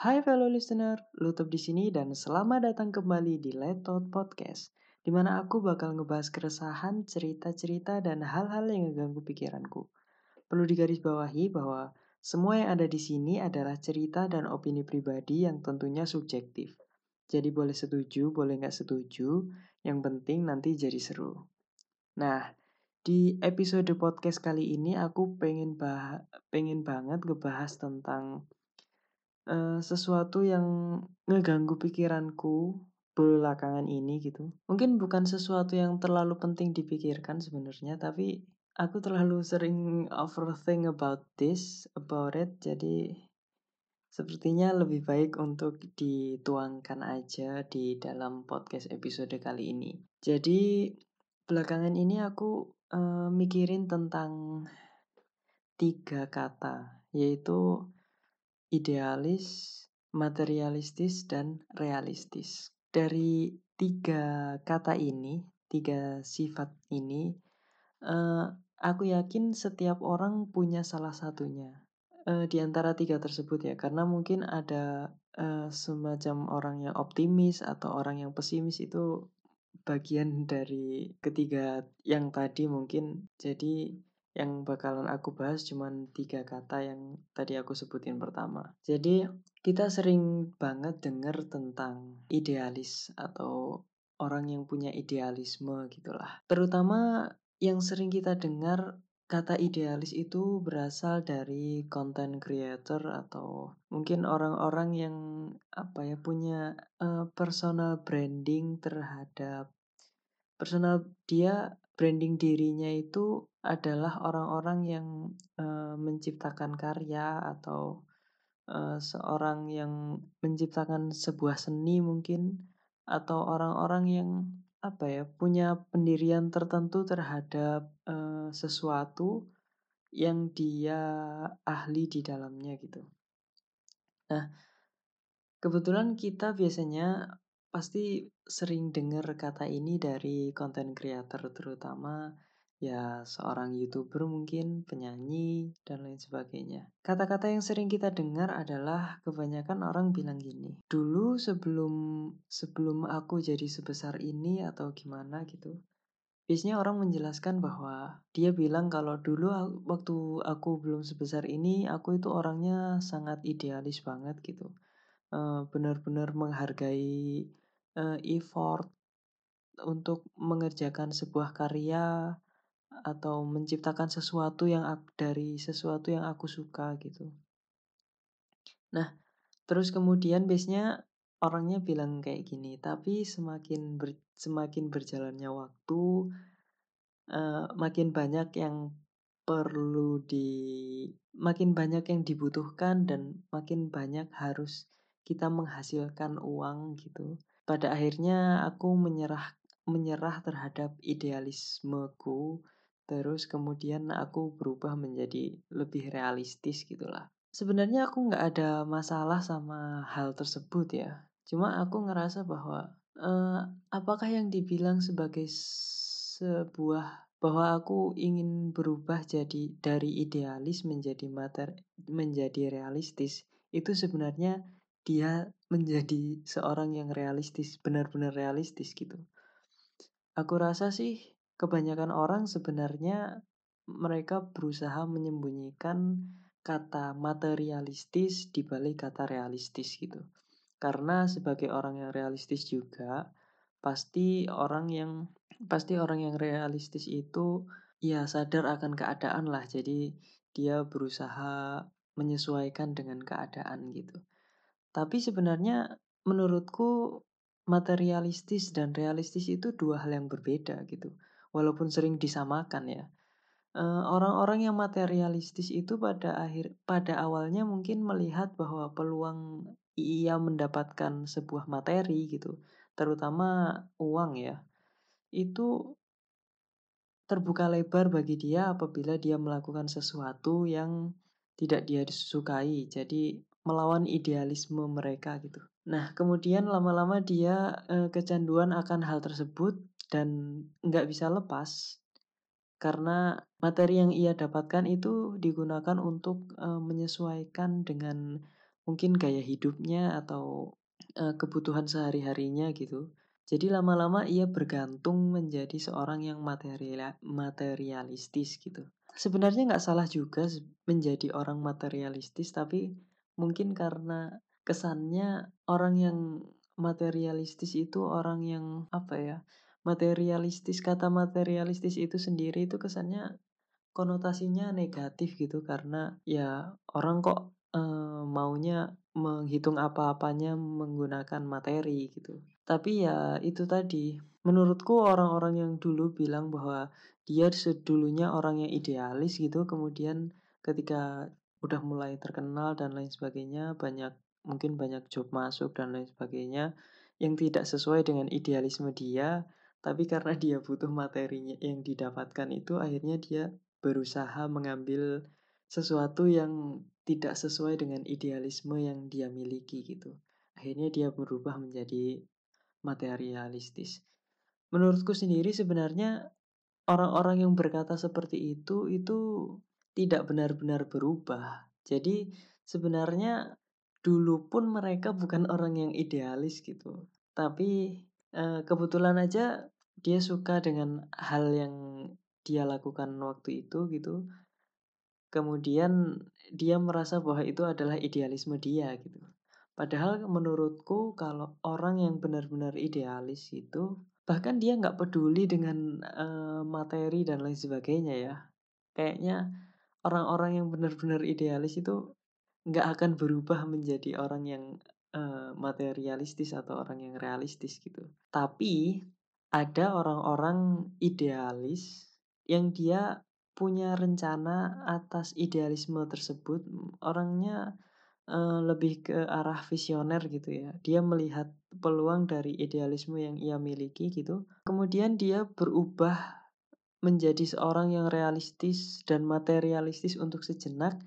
Hai fellow listener, Lutup di sini dan selamat datang kembali di Letot Podcast, di mana aku bakal ngebahas keresahan, cerita-cerita, dan hal-hal yang ngeganggu pikiranku. Perlu digarisbawahi bahwa semua yang ada di sini adalah cerita dan opini pribadi yang tentunya subjektif. Jadi boleh setuju, boleh nggak setuju, yang penting nanti jadi seru. Nah, di episode podcast kali ini aku pengen bah pengen banget ngebahas tentang uh, sesuatu yang ngeganggu pikiranku belakangan ini gitu. Mungkin bukan sesuatu yang terlalu penting dipikirkan sebenarnya, tapi aku terlalu sering overthink about this, about it. Jadi sepertinya lebih baik untuk dituangkan aja di dalam podcast episode kali ini. Jadi belakangan ini aku uh, mikirin tentang tiga kata, yaitu idealis, materialistis, dan realistis. Dari tiga kata ini, tiga sifat ini, uh, aku yakin setiap orang punya salah satunya. Uh, di antara tiga tersebut ya, karena mungkin ada uh, semacam orang yang optimis atau orang yang pesimis itu bagian dari ketiga yang tadi mungkin jadi yang bakalan aku bahas cuma tiga kata yang tadi aku sebutin pertama. Jadi kita sering banget dengar tentang idealis atau orang yang punya idealisme gitulah. Terutama yang sering kita dengar kata idealis itu berasal dari content creator atau mungkin orang-orang yang apa ya punya uh, personal branding terhadap personal dia branding dirinya itu adalah orang-orang yang uh, menciptakan karya atau uh, seorang yang menciptakan sebuah seni mungkin atau orang-orang yang apa ya punya pendirian tertentu terhadap uh, sesuatu yang dia ahli di dalamnya gitu. Nah, kebetulan kita biasanya pasti sering dengar kata ini dari konten creator terutama ya seorang youtuber mungkin penyanyi dan lain sebagainya. Kata-kata yang sering kita dengar adalah kebanyakan orang bilang gini dulu sebelum sebelum aku jadi sebesar ini atau gimana gitu biasanya orang menjelaskan bahwa dia bilang kalau dulu waktu aku belum sebesar ini aku itu orangnya sangat idealis banget gitu. Uh, benar-benar menghargai uh, effort untuk mengerjakan sebuah karya atau menciptakan sesuatu yang aku, dari sesuatu yang aku suka gitu. Nah, terus kemudian biasanya orangnya bilang kayak gini, tapi semakin ber, semakin berjalannya waktu, uh, makin banyak yang perlu di, makin banyak yang dibutuhkan dan makin banyak harus kita menghasilkan uang gitu. Pada akhirnya aku menyerah menyerah terhadap idealismeku terus kemudian aku berubah menjadi lebih realistis gitulah. Sebenarnya aku nggak ada masalah sama hal tersebut ya. Cuma aku ngerasa bahwa uh, apakah yang dibilang sebagai sebuah bahwa aku ingin berubah jadi dari idealis menjadi mater menjadi realistis itu sebenarnya dia menjadi seorang yang realistis, benar-benar realistis gitu. Aku rasa sih kebanyakan orang sebenarnya mereka berusaha menyembunyikan kata materialistis di balik kata realistis gitu. Karena sebagai orang yang realistis juga pasti orang yang pasti orang yang realistis itu ya sadar akan keadaan lah. Jadi dia berusaha menyesuaikan dengan keadaan gitu. Tapi sebenarnya menurutku materialistis dan realistis itu dua hal yang berbeda gitu. Walaupun sering disamakan ya. Orang-orang yang materialistis itu pada akhir pada awalnya mungkin melihat bahwa peluang ia mendapatkan sebuah materi gitu, terutama uang ya. Itu terbuka lebar bagi dia apabila dia melakukan sesuatu yang tidak dia sukai. Jadi melawan idealisme mereka gitu. Nah, kemudian lama-lama dia e, kecanduan akan hal tersebut dan nggak bisa lepas karena materi yang ia dapatkan itu digunakan untuk e, menyesuaikan dengan mungkin gaya hidupnya atau uh, kebutuhan sehari-harinya gitu. Jadi lama-lama ia bergantung menjadi seorang yang material materialistis gitu. Sebenarnya nggak salah juga menjadi orang materialistis, tapi mungkin karena kesannya orang yang materialistis itu orang yang apa ya? Materialistis kata materialistis itu sendiri itu kesannya konotasinya negatif gitu karena ya orang kok uh, maunya menghitung apa-apanya menggunakan materi gitu. Tapi ya itu tadi, menurutku orang-orang yang dulu bilang bahwa dia sedulunya orang yang idealis gitu, kemudian ketika udah mulai terkenal dan lain sebagainya, banyak mungkin banyak job masuk dan lain sebagainya yang tidak sesuai dengan idealisme dia, tapi karena dia butuh materinya yang didapatkan itu akhirnya dia berusaha mengambil sesuatu yang tidak sesuai dengan idealisme yang dia miliki gitu. Akhirnya dia berubah menjadi materialistis. Menurutku sendiri sebenarnya orang-orang yang berkata seperti itu itu tidak benar-benar berubah. Jadi sebenarnya dulu pun mereka bukan orang yang idealis gitu. Tapi kebetulan aja dia suka dengan hal yang dia lakukan waktu itu gitu. Kemudian dia merasa bahwa itu adalah idealisme dia gitu. Padahal menurutku kalau orang yang benar-benar idealis itu bahkan dia nggak peduli dengan uh, materi dan lain sebagainya ya. Kayaknya orang-orang yang benar-benar idealis itu nggak akan berubah menjadi orang yang uh, materialistis atau orang yang realistis gitu. Tapi ada orang-orang idealis yang dia punya rencana atas idealisme tersebut, orangnya uh, lebih ke arah visioner gitu ya. Dia melihat peluang dari idealisme yang ia miliki gitu. Kemudian dia berubah menjadi seorang yang realistis dan materialistis untuk sejenak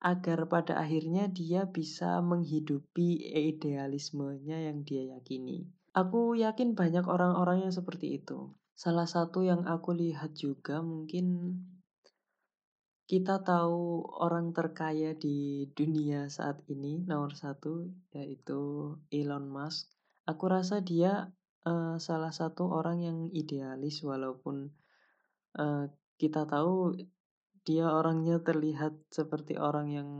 agar pada akhirnya dia bisa menghidupi idealismenya yang dia yakini. Aku yakin banyak orang-orang yang seperti itu. Salah satu yang aku lihat juga mungkin kita tahu orang terkaya di dunia saat ini nomor satu yaitu Elon Musk. Aku rasa dia uh, salah satu orang yang idealis walaupun uh, kita tahu dia orangnya terlihat seperti orang yang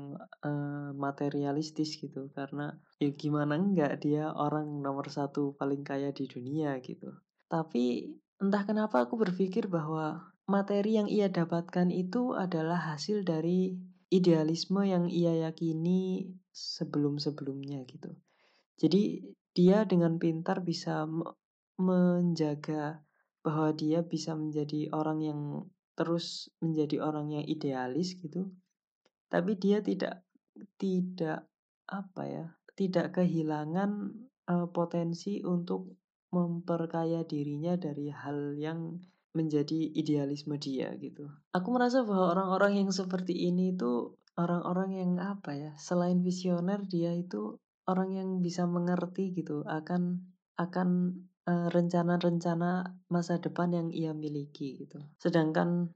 uh, materialistis gitu karena ya gimana enggak dia orang nomor satu paling kaya di dunia gitu. Tapi Entah kenapa aku berpikir bahwa materi yang ia dapatkan itu adalah hasil dari idealisme yang ia yakini sebelum-sebelumnya gitu. Jadi dia dengan pintar bisa menjaga bahwa dia bisa menjadi orang yang terus menjadi orang yang idealis gitu. Tapi dia tidak tidak apa ya, tidak kehilangan uh, potensi untuk memperkaya dirinya dari hal yang menjadi idealisme dia gitu. Aku merasa bahwa orang-orang yang seperti ini itu orang-orang yang apa ya, selain visioner dia itu orang yang bisa mengerti gitu akan akan rencana-rencana masa depan yang ia miliki gitu. Sedangkan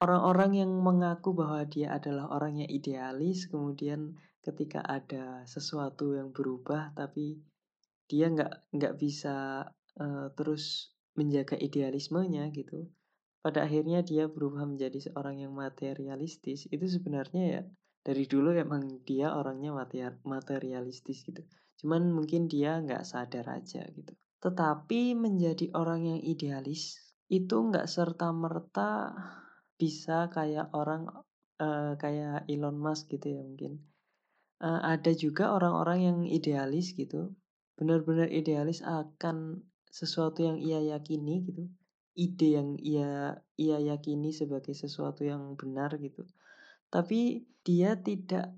orang-orang yang mengaku bahwa dia adalah orang yang idealis kemudian ketika ada sesuatu yang berubah tapi dia nggak nggak bisa uh, terus menjaga idealismenya gitu pada akhirnya dia berubah menjadi seorang yang materialistis. Itu sebenarnya ya dari dulu emang dia orangnya materialistis gitu. Cuman mungkin dia nggak sadar aja gitu tetapi menjadi orang yang idealis itu nggak serta merta bisa kayak orang uh, kayak Elon Musk gitu ya mungkin. Uh, ada juga orang-orang yang idealis gitu benar-benar idealis akan sesuatu yang ia yakini gitu ide yang ia ia yakini sebagai sesuatu yang benar gitu. Tapi dia tidak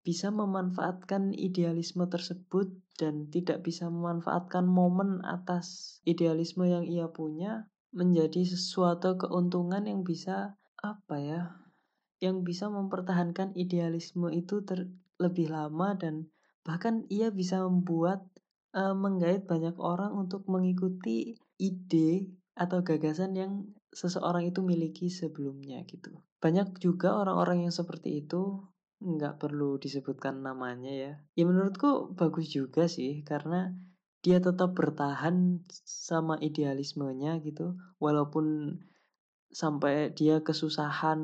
bisa memanfaatkan idealisme tersebut dan tidak bisa memanfaatkan momen atas idealisme yang ia punya menjadi sesuatu keuntungan yang bisa apa ya yang bisa mempertahankan idealisme itu terlebih lama dan bahkan ia bisa membuat uh, menggait banyak orang untuk mengikuti ide atau gagasan yang seseorang itu miliki sebelumnya gitu. Banyak juga orang-orang yang seperti itu nggak perlu disebutkan namanya ya. Ya menurutku bagus juga sih karena dia tetap bertahan sama idealismenya gitu walaupun sampai dia kesusahan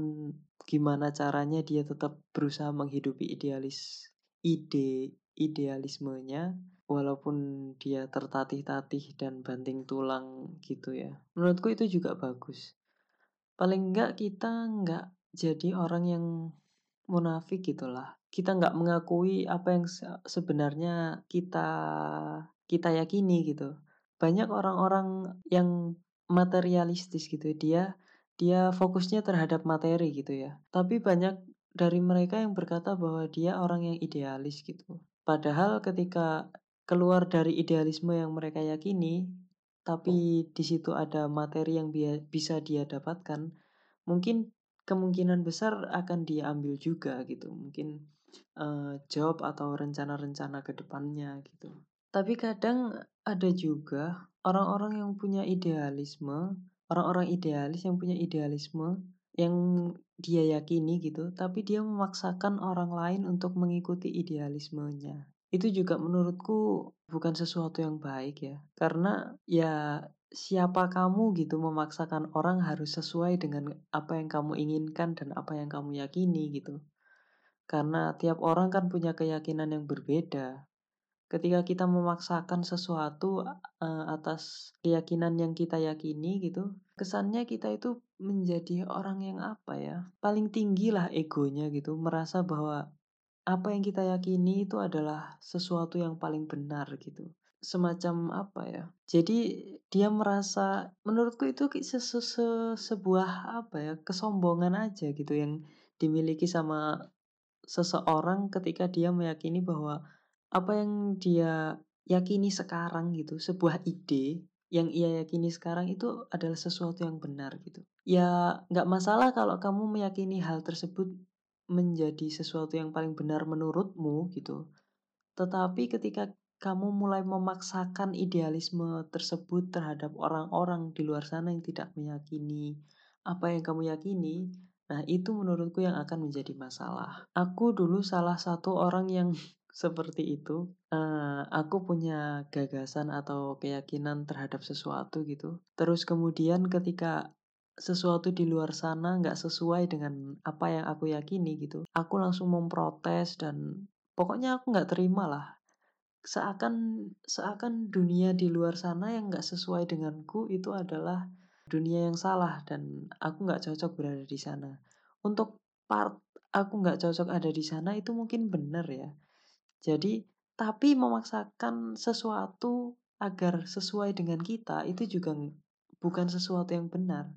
gimana caranya dia tetap berusaha menghidupi idealis ide idealismenya walaupun dia tertatih-tatih dan banting tulang gitu ya. Menurutku itu juga bagus. Paling enggak kita enggak jadi orang yang munafik gitulah. Kita nggak mengakui apa yang sebenarnya kita kita yakini gitu. Banyak orang-orang yang materialistis gitu dia dia fokusnya terhadap materi gitu ya. Tapi banyak dari mereka yang berkata bahwa dia orang yang idealis gitu. Padahal ketika keluar dari idealisme yang mereka yakini, tapi di situ ada materi yang bisa dia dapatkan, mungkin kemungkinan besar akan diambil juga gitu. Mungkin uh, job atau rencana-rencana ke depannya gitu. Tapi kadang ada juga orang-orang yang punya idealisme, orang-orang idealis yang punya idealisme yang dia yakini gitu, tapi dia memaksakan orang lain untuk mengikuti idealismenya. Itu juga menurutku bukan sesuatu yang baik ya. Karena ya siapa kamu gitu memaksakan orang harus sesuai dengan apa yang kamu inginkan dan apa yang kamu yakini gitu. Karena tiap orang kan punya keyakinan yang berbeda ketika kita memaksakan sesuatu uh, atas keyakinan yang kita yakini gitu, kesannya kita itu menjadi orang yang apa ya, paling tinggi lah egonya gitu, merasa bahwa apa yang kita yakini itu adalah sesuatu yang paling benar gitu. Semacam apa ya? Jadi dia merasa menurutku itu se -se -se sebuah apa ya, kesombongan aja gitu yang dimiliki sama seseorang ketika dia meyakini bahwa apa yang dia yakini sekarang gitu, sebuah ide yang ia yakini sekarang itu adalah sesuatu yang benar gitu. Ya nggak masalah kalau kamu meyakini hal tersebut menjadi sesuatu yang paling benar menurutmu gitu. Tetapi ketika kamu mulai memaksakan idealisme tersebut terhadap orang-orang di luar sana yang tidak meyakini apa yang kamu yakini, nah itu menurutku yang akan menjadi masalah. Aku dulu salah satu orang yang seperti itu. Uh, aku punya gagasan atau keyakinan terhadap sesuatu gitu. Terus kemudian ketika sesuatu di luar sana nggak sesuai dengan apa yang aku yakini gitu, aku langsung memprotes dan pokoknya aku nggak terima lah. Seakan seakan dunia di luar sana yang nggak sesuai denganku itu adalah dunia yang salah dan aku nggak cocok berada di sana. Untuk part aku nggak cocok ada di sana itu mungkin benar ya jadi, tapi memaksakan sesuatu agar sesuai dengan kita itu juga bukan sesuatu yang benar.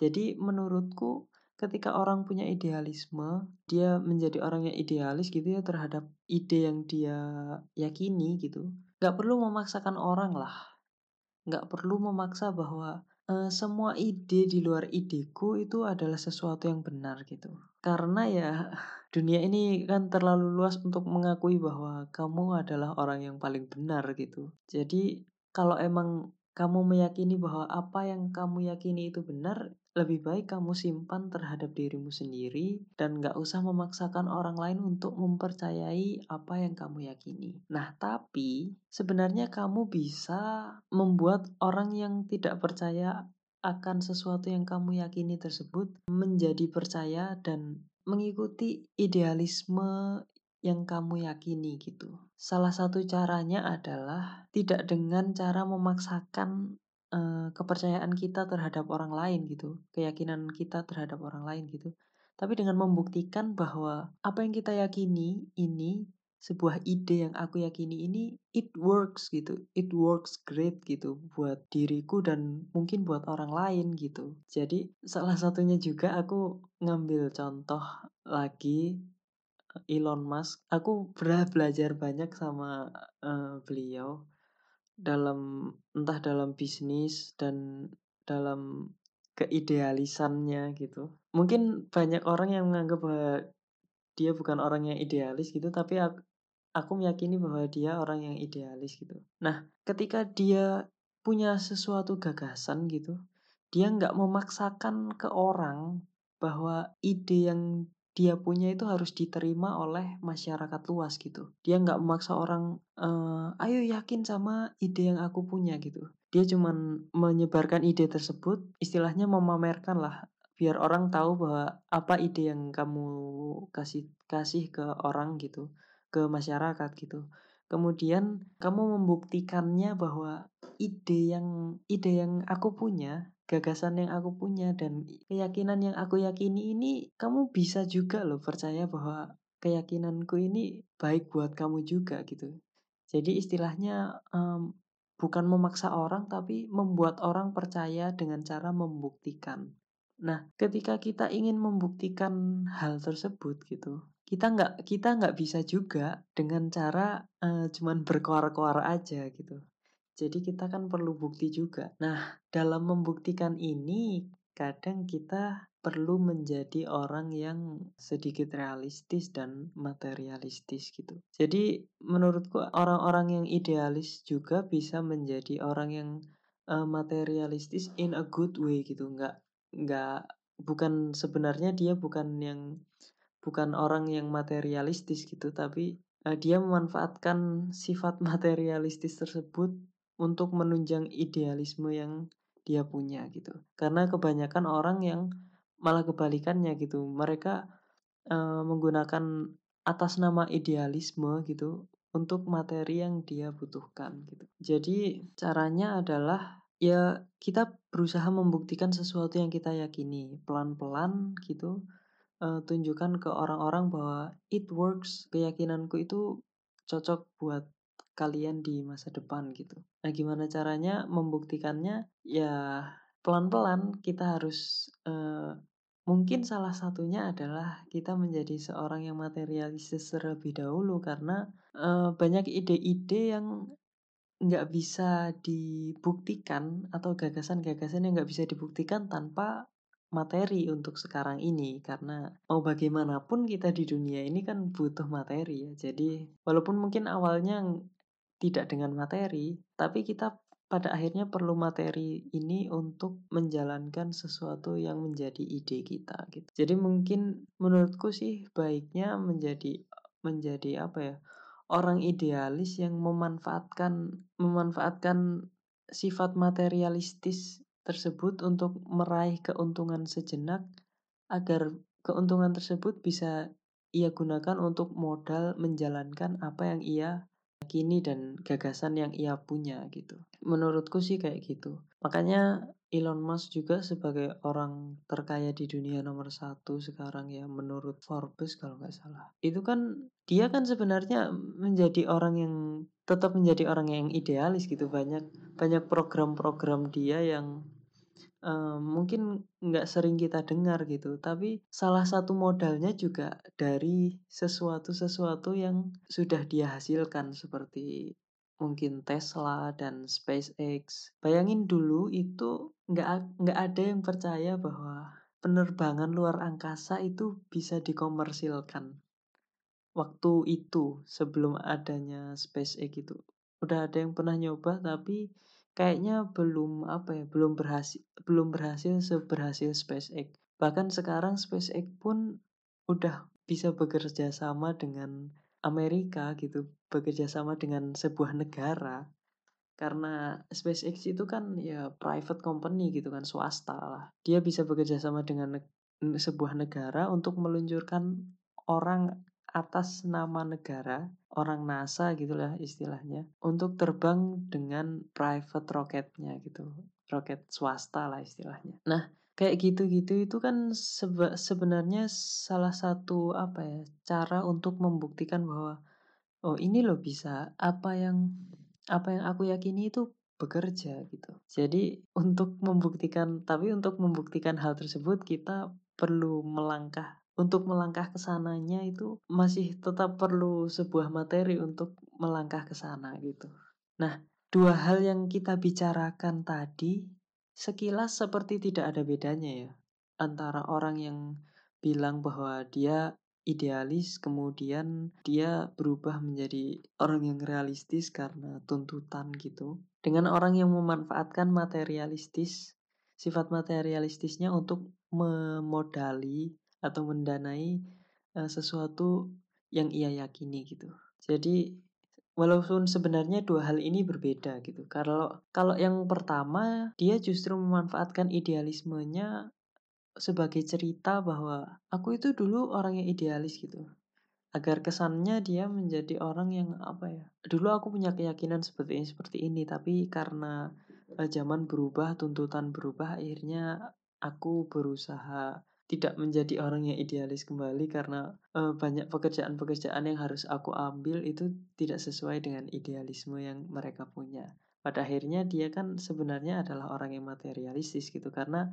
Jadi menurutku ketika orang punya idealisme, dia menjadi orang yang idealis gitu ya terhadap ide yang dia yakini gitu. Gak perlu memaksakan orang lah. Gak perlu memaksa bahwa uh, semua ide di luar ideku itu adalah sesuatu yang benar gitu. Karena ya dunia ini kan terlalu luas untuk mengakui bahwa kamu adalah orang yang paling benar gitu. Jadi kalau emang kamu meyakini bahwa apa yang kamu yakini itu benar, lebih baik kamu simpan terhadap dirimu sendiri dan gak usah memaksakan orang lain untuk mempercayai apa yang kamu yakini. Nah, tapi sebenarnya kamu bisa membuat orang yang tidak percaya akan sesuatu yang kamu yakini tersebut menjadi percaya dan mengikuti idealisme yang kamu yakini gitu. Salah satu caranya adalah tidak dengan cara memaksakan uh, kepercayaan kita terhadap orang lain gitu, keyakinan kita terhadap orang lain gitu. Tapi dengan membuktikan bahwa apa yang kita yakini ini sebuah ide yang aku yakini ini it works gitu it works great gitu buat diriku dan mungkin buat orang lain gitu. Jadi salah satunya juga aku ngambil contoh lagi eh, Elon Musk. Aku pernah belajar banyak sama uh, beliau dalam entah dalam bisnis dan dalam keidealisannya gitu mungkin banyak orang yang menganggap bahwa dia bukan orang yang idealis gitu tapi aku, aku meyakini bahwa dia orang yang idealis gitu. Nah, ketika dia punya sesuatu gagasan gitu, dia nggak memaksakan ke orang bahwa ide yang dia punya itu harus diterima oleh masyarakat luas gitu. Dia nggak memaksa orang, eee, "Ayo yakin sama ide yang aku punya," gitu. Dia cuman menyebarkan ide tersebut, istilahnya memamerkan lah, biar orang tahu bahwa apa ide yang kamu kasih kasih ke orang gitu, ke masyarakat gitu. Kemudian kamu membuktikannya bahwa ide yang ide yang aku punya gagasan yang aku punya dan keyakinan yang aku yakini ini kamu bisa juga loh percaya bahwa keyakinanku ini baik buat kamu juga gitu. Jadi istilahnya um, bukan memaksa orang tapi membuat orang percaya dengan cara membuktikan. Nah, ketika kita ingin membuktikan hal tersebut gitu, kita nggak kita nggak bisa juga dengan cara uh, cuman berkoar-koar aja gitu. Jadi kita kan perlu bukti juga. Nah, dalam membuktikan ini kadang kita perlu menjadi orang yang sedikit realistis dan materialistis gitu. Jadi menurutku orang-orang yang idealis juga bisa menjadi orang yang uh, materialistis in a good way gitu. Nggak nggak bukan sebenarnya dia bukan yang bukan orang yang materialistis gitu, tapi uh, dia memanfaatkan sifat materialistis tersebut untuk menunjang idealisme yang dia punya gitu. Karena kebanyakan orang yang malah kebalikannya gitu. Mereka uh, menggunakan atas nama idealisme gitu untuk materi yang dia butuhkan gitu. Jadi caranya adalah ya kita berusaha membuktikan sesuatu yang kita yakini pelan-pelan gitu. Uh, tunjukkan ke orang-orang bahwa it works, keyakinanku itu cocok buat kalian di masa depan gitu. Nah, gimana caranya membuktikannya? Ya pelan-pelan kita harus uh, mungkin salah satunya adalah kita menjadi seorang yang materialistis terlebih dahulu karena uh, banyak ide-ide yang nggak bisa dibuktikan atau gagasan-gagasan yang nggak bisa dibuktikan tanpa materi untuk sekarang ini karena mau bagaimanapun kita di dunia ini kan butuh materi ya jadi walaupun mungkin awalnya tidak dengan materi, tapi kita pada akhirnya perlu materi ini untuk menjalankan sesuatu yang menjadi ide kita gitu. Jadi mungkin menurutku sih baiknya menjadi menjadi apa ya? orang idealis yang memanfaatkan memanfaatkan sifat materialistis tersebut untuk meraih keuntungan sejenak agar keuntungan tersebut bisa ia gunakan untuk modal menjalankan apa yang ia kini dan gagasan yang ia punya gitu. Menurutku sih kayak gitu. Makanya Elon Musk juga sebagai orang terkaya di dunia nomor satu sekarang ya menurut Forbes kalau nggak salah. Itu kan dia kan sebenarnya menjadi orang yang tetap menjadi orang yang idealis gitu banyak banyak program-program dia yang mungkin nggak sering kita dengar gitu, tapi salah satu modalnya juga dari sesuatu-sesuatu yang sudah dia hasilkan seperti mungkin Tesla dan SpaceX. Bayangin dulu itu nggak nggak ada yang percaya bahwa penerbangan luar angkasa itu bisa dikomersilkan. Waktu itu sebelum adanya SpaceX itu udah ada yang pernah nyoba tapi kayaknya belum apa ya belum berhasil belum berhasil seberhasil SpaceX. Bahkan sekarang SpaceX pun udah bisa bekerja sama dengan Amerika gitu bekerja sama dengan sebuah negara. Karena SpaceX itu kan ya private company gitu kan swasta lah. Dia bisa bekerja sama dengan ne sebuah negara untuk meluncurkan orang atas nama negara, orang NASA gitulah istilahnya, untuk terbang dengan private rocketnya gitu, roket swasta lah istilahnya. Nah, kayak gitu-gitu itu kan seba sebenarnya salah satu apa ya cara untuk membuktikan bahwa oh ini loh bisa apa yang apa yang aku yakini itu bekerja gitu. Jadi untuk membuktikan tapi untuk membuktikan hal tersebut kita perlu melangkah untuk melangkah ke sananya itu masih tetap perlu sebuah materi untuk melangkah ke sana gitu. Nah, dua hal yang kita bicarakan tadi sekilas seperti tidak ada bedanya ya antara orang yang bilang bahwa dia idealis kemudian dia berubah menjadi orang yang realistis karena tuntutan gitu dengan orang yang memanfaatkan materialistis sifat materialistisnya untuk memodali atau mendanai uh, sesuatu yang ia yakini gitu. Jadi walaupun sebenarnya dua hal ini berbeda gitu. Kalau kalau yang pertama dia justru memanfaatkan idealismenya sebagai cerita bahwa aku itu dulu orang yang idealis gitu agar kesannya dia menjadi orang yang apa ya dulu aku punya keyakinan seperti ini seperti ini tapi karena zaman berubah tuntutan berubah akhirnya aku berusaha tidak menjadi orang yang idealis kembali karena uh, banyak pekerjaan-pekerjaan yang harus aku ambil itu tidak sesuai dengan idealisme yang mereka punya pada akhirnya dia kan sebenarnya adalah orang yang materialistis gitu karena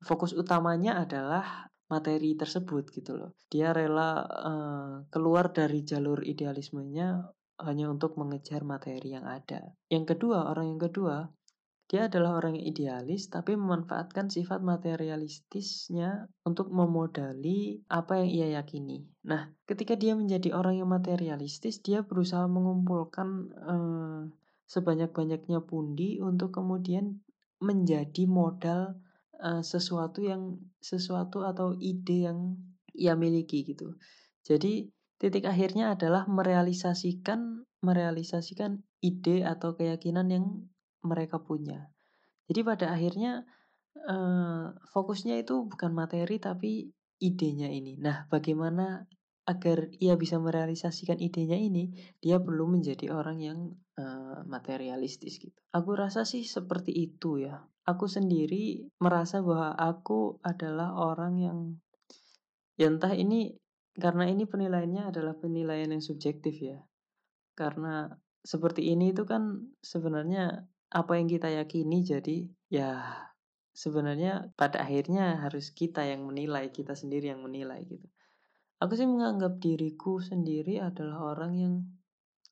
fokus utamanya adalah materi tersebut gitu loh. Dia rela uh, keluar dari jalur idealismenya hanya untuk mengejar materi yang ada. Yang kedua, orang yang kedua, dia adalah orang yang idealis tapi memanfaatkan sifat materialistisnya untuk memodali apa yang ia yakini. Nah, ketika dia menjadi orang yang materialistis, dia berusaha mengumpulkan uh, sebanyak-banyaknya pundi untuk kemudian menjadi modal uh, sesuatu yang sesuatu atau ide yang ia miliki gitu. Jadi titik akhirnya adalah merealisasikan merealisasikan ide atau keyakinan yang mereka punya. Jadi pada akhirnya uh, fokusnya itu bukan materi tapi idenya ini. Nah, bagaimana agar ia bisa merealisasikan idenya ini, dia perlu menjadi orang yang uh, materialistis gitu. Aku rasa sih seperti itu ya. Aku sendiri merasa bahwa aku adalah orang yang ya entah ini karena ini penilaiannya adalah penilaian yang subjektif ya. Karena seperti ini itu kan sebenarnya apa yang kita yakini jadi ya sebenarnya pada akhirnya harus kita yang menilai, kita sendiri yang menilai gitu. Aku sih menganggap diriku sendiri adalah orang yang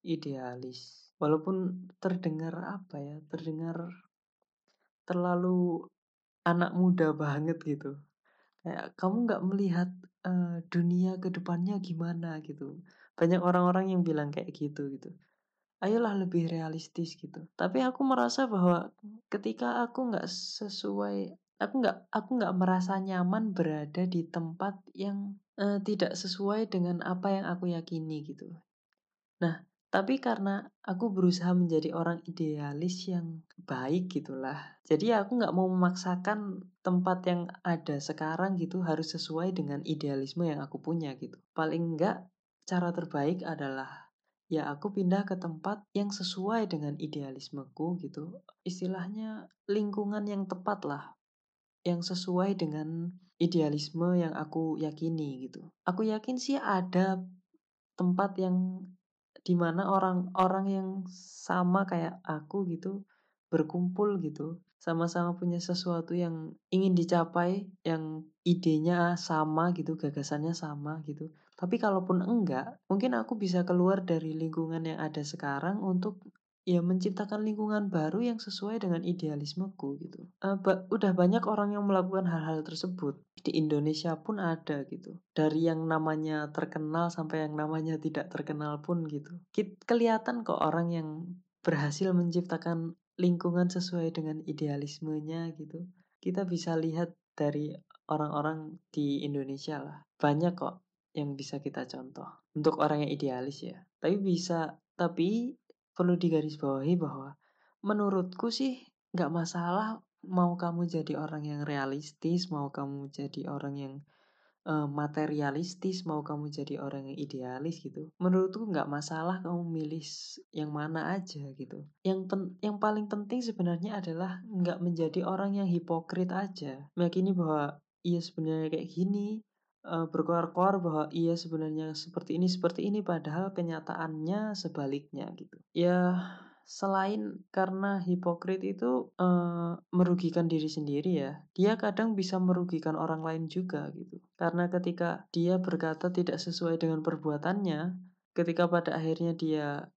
idealis. Walaupun terdengar apa ya, terdengar terlalu anak muda banget gitu. Kayak kamu nggak melihat uh, dunia ke depannya gimana gitu. Banyak orang-orang yang bilang kayak gitu gitu. Ayolah lebih realistis gitu. Tapi aku merasa bahwa ketika aku nggak sesuai, aku nggak aku nggak merasa nyaman berada di tempat yang uh, tidak sesuai dengan apa yang aku yakini gitu. Nah, tapi karena aku berusaha menjadi orang idealis yang baik gitulah. Jadi aku nggak mau memaksakan tempat yang ada sekarang gitu harus sesuai dengan idealisme yang aku punya gitu. Paling enggak cara terbaik adalah ya aku pindah ke tempat yang sesuai dengan idealismeku gitu. Istilahnya lingkungan yang tepat lah. Yang sesuai dengan idealisme yang aku yakini gitu. Aku yakin sih ada tempat yang di mana orang-orang yang sama kayak aku gitu berkumpul gitu sama-sama punya sesuatu yang ingin dicapai yang idenya sama gitu gagasannya sama gitu tapi kalaupun enggak mungkin aku bisa keluar dari lingkungan yang ada sekarang untuk ya menciptakan lingkungan baru yang sesuai dengan idealismeku gitu. Uh, ba udah banyak orang yang melakukan hal-hal tersebut di Indonesia pun ada gitu. Dari yang namanya terkenal sampai yang namanya tidak terkenal pun gitu. Kit kelihatan kok orang yang berhasil menciptakan lingkungan sesuai dengan idealismenya gitu. Kita bisa lihat dari orang-orang di Indonesia lah. Banyak kok yang bisa kita contoh untuk orang yang idealis ya. Tapi bisa tapi perlu digarisbawahi bahwa menurutku sih nggak masalah mau kamu jadi orang yang realistis, mau kamu jadi orang yang uh, materialistis, mau kamu jadi orang yang idealis gitu. Menurutku nggak masalah kamu milih yang mana aja gitu. Yang pen yang paling penting sebenarnya adalah nggak menjadi orang yang hipokrit aja. Meyakini bahwa iya sebenarnya kayak gini, uh, berkoar-koar bahwa ia sebenarnya seperti ini seperti ini padahal kenyataannya sebaliknya gitu. Ya selain karena hipokrit itu uh, merugikan diri sendiri ya, dia kadang bisa merugikan orang lain juga gitu. Karena ketika dia berkata tidak sesuai dengan perbuatannya, ketika pada akhirnya dia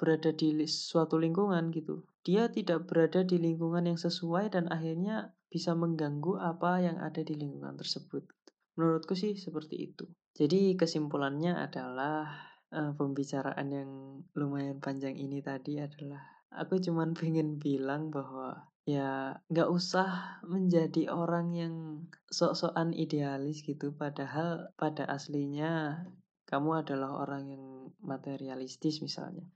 berada di suatu lingkungan gitu, dia tidak berada di lingkungan yang sesuai dan akhirnya bisa mengganggu apa yang ada di lingkungan tersebut. Menurutku sih seperti itu. Jadi kesimpulannya adalah uh, pembicaraan yang lumayan panjang ini tadi adalah Aku cuman pengen bilang bahwa ya nggak usah menjadi orang yang sok-sokan idealis gitu, padahal pada aslinya kamu adalah orang yang materialistis misalnya.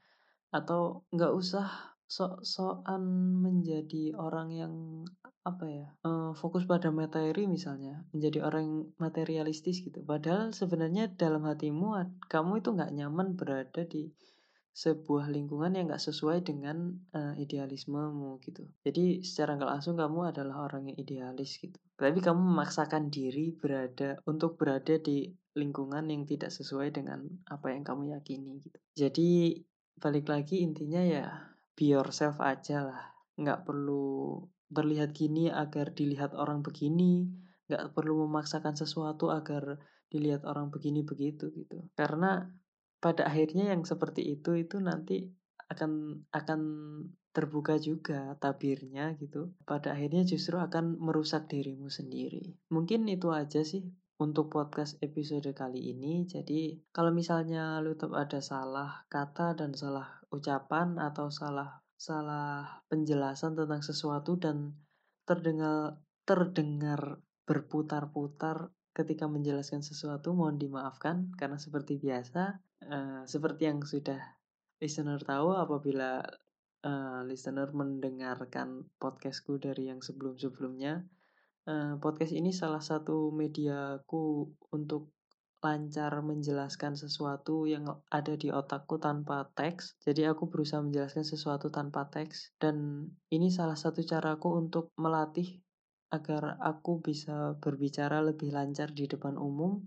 Atau nggak usah sok-sokan menjadi orang yang apa ya, eee, fokus pada materi misalnya, menjadi orang materialistis gitu. Padahal sebenarnya dalam hatimu kamu itu nggak nyaman berada di sebuah lingkungan yang nggak sesuai dengan, eee, idealismemu gitu. Jadi secara nggak langsung kamu adalah orang yang idealis gitu. Tapi kamu memaksakan diri berada untuk berada di lingkungan yang tidak sesuai dengan apa yang kamu yakini gitu. Jadi balik lagi intinya ya be yourself ajalah, nggak perlu terlihat gini agar dilihat orang begini, nggak perlu memaksakan sesuatu agar dilihat orang begini begitu gitu. Karena pada akhirnya yang seperti itu itu nanti akan akan terbuka juga tabirnya gitu. Pada akhirnya justru akan merusak dirimu sendiri. Mungkin itu aja sih untuk podcast episode kali ini. Jadi kalau misalnya lu tetap ada salah kata dan salah ucapan atau salah salah penjelasan tentang sesuatu dan terdengar terdengar berputar-putar ketika menjelaskan sesuatu mohon dimaafkan. Karena seperti biasa uh, seperti yang sudah listener tahu apabila uh, listener mendengarkan podcastku dari yang sebelum-sebelumnya uh, podcast ini salah satu mediaku untuk lancar menjelaskan sesuatu yang ada di otakku tanpa teks. Jadi aku berusaha menjelaskan sesuatu tanpa teks dan ini salah satu caraku untuk melatih agar aku bisa berbicara lebih lancar di depan umum.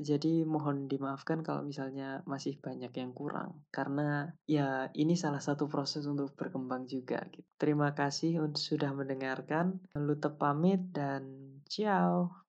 Jadi mohon dimaafkan kalau misalnya masih banyak yang kurang karena ya ini salah satu proses untuk berkembang juga gitu. Terima kasih sudah mendengarkan. Lu pamit dan ciao.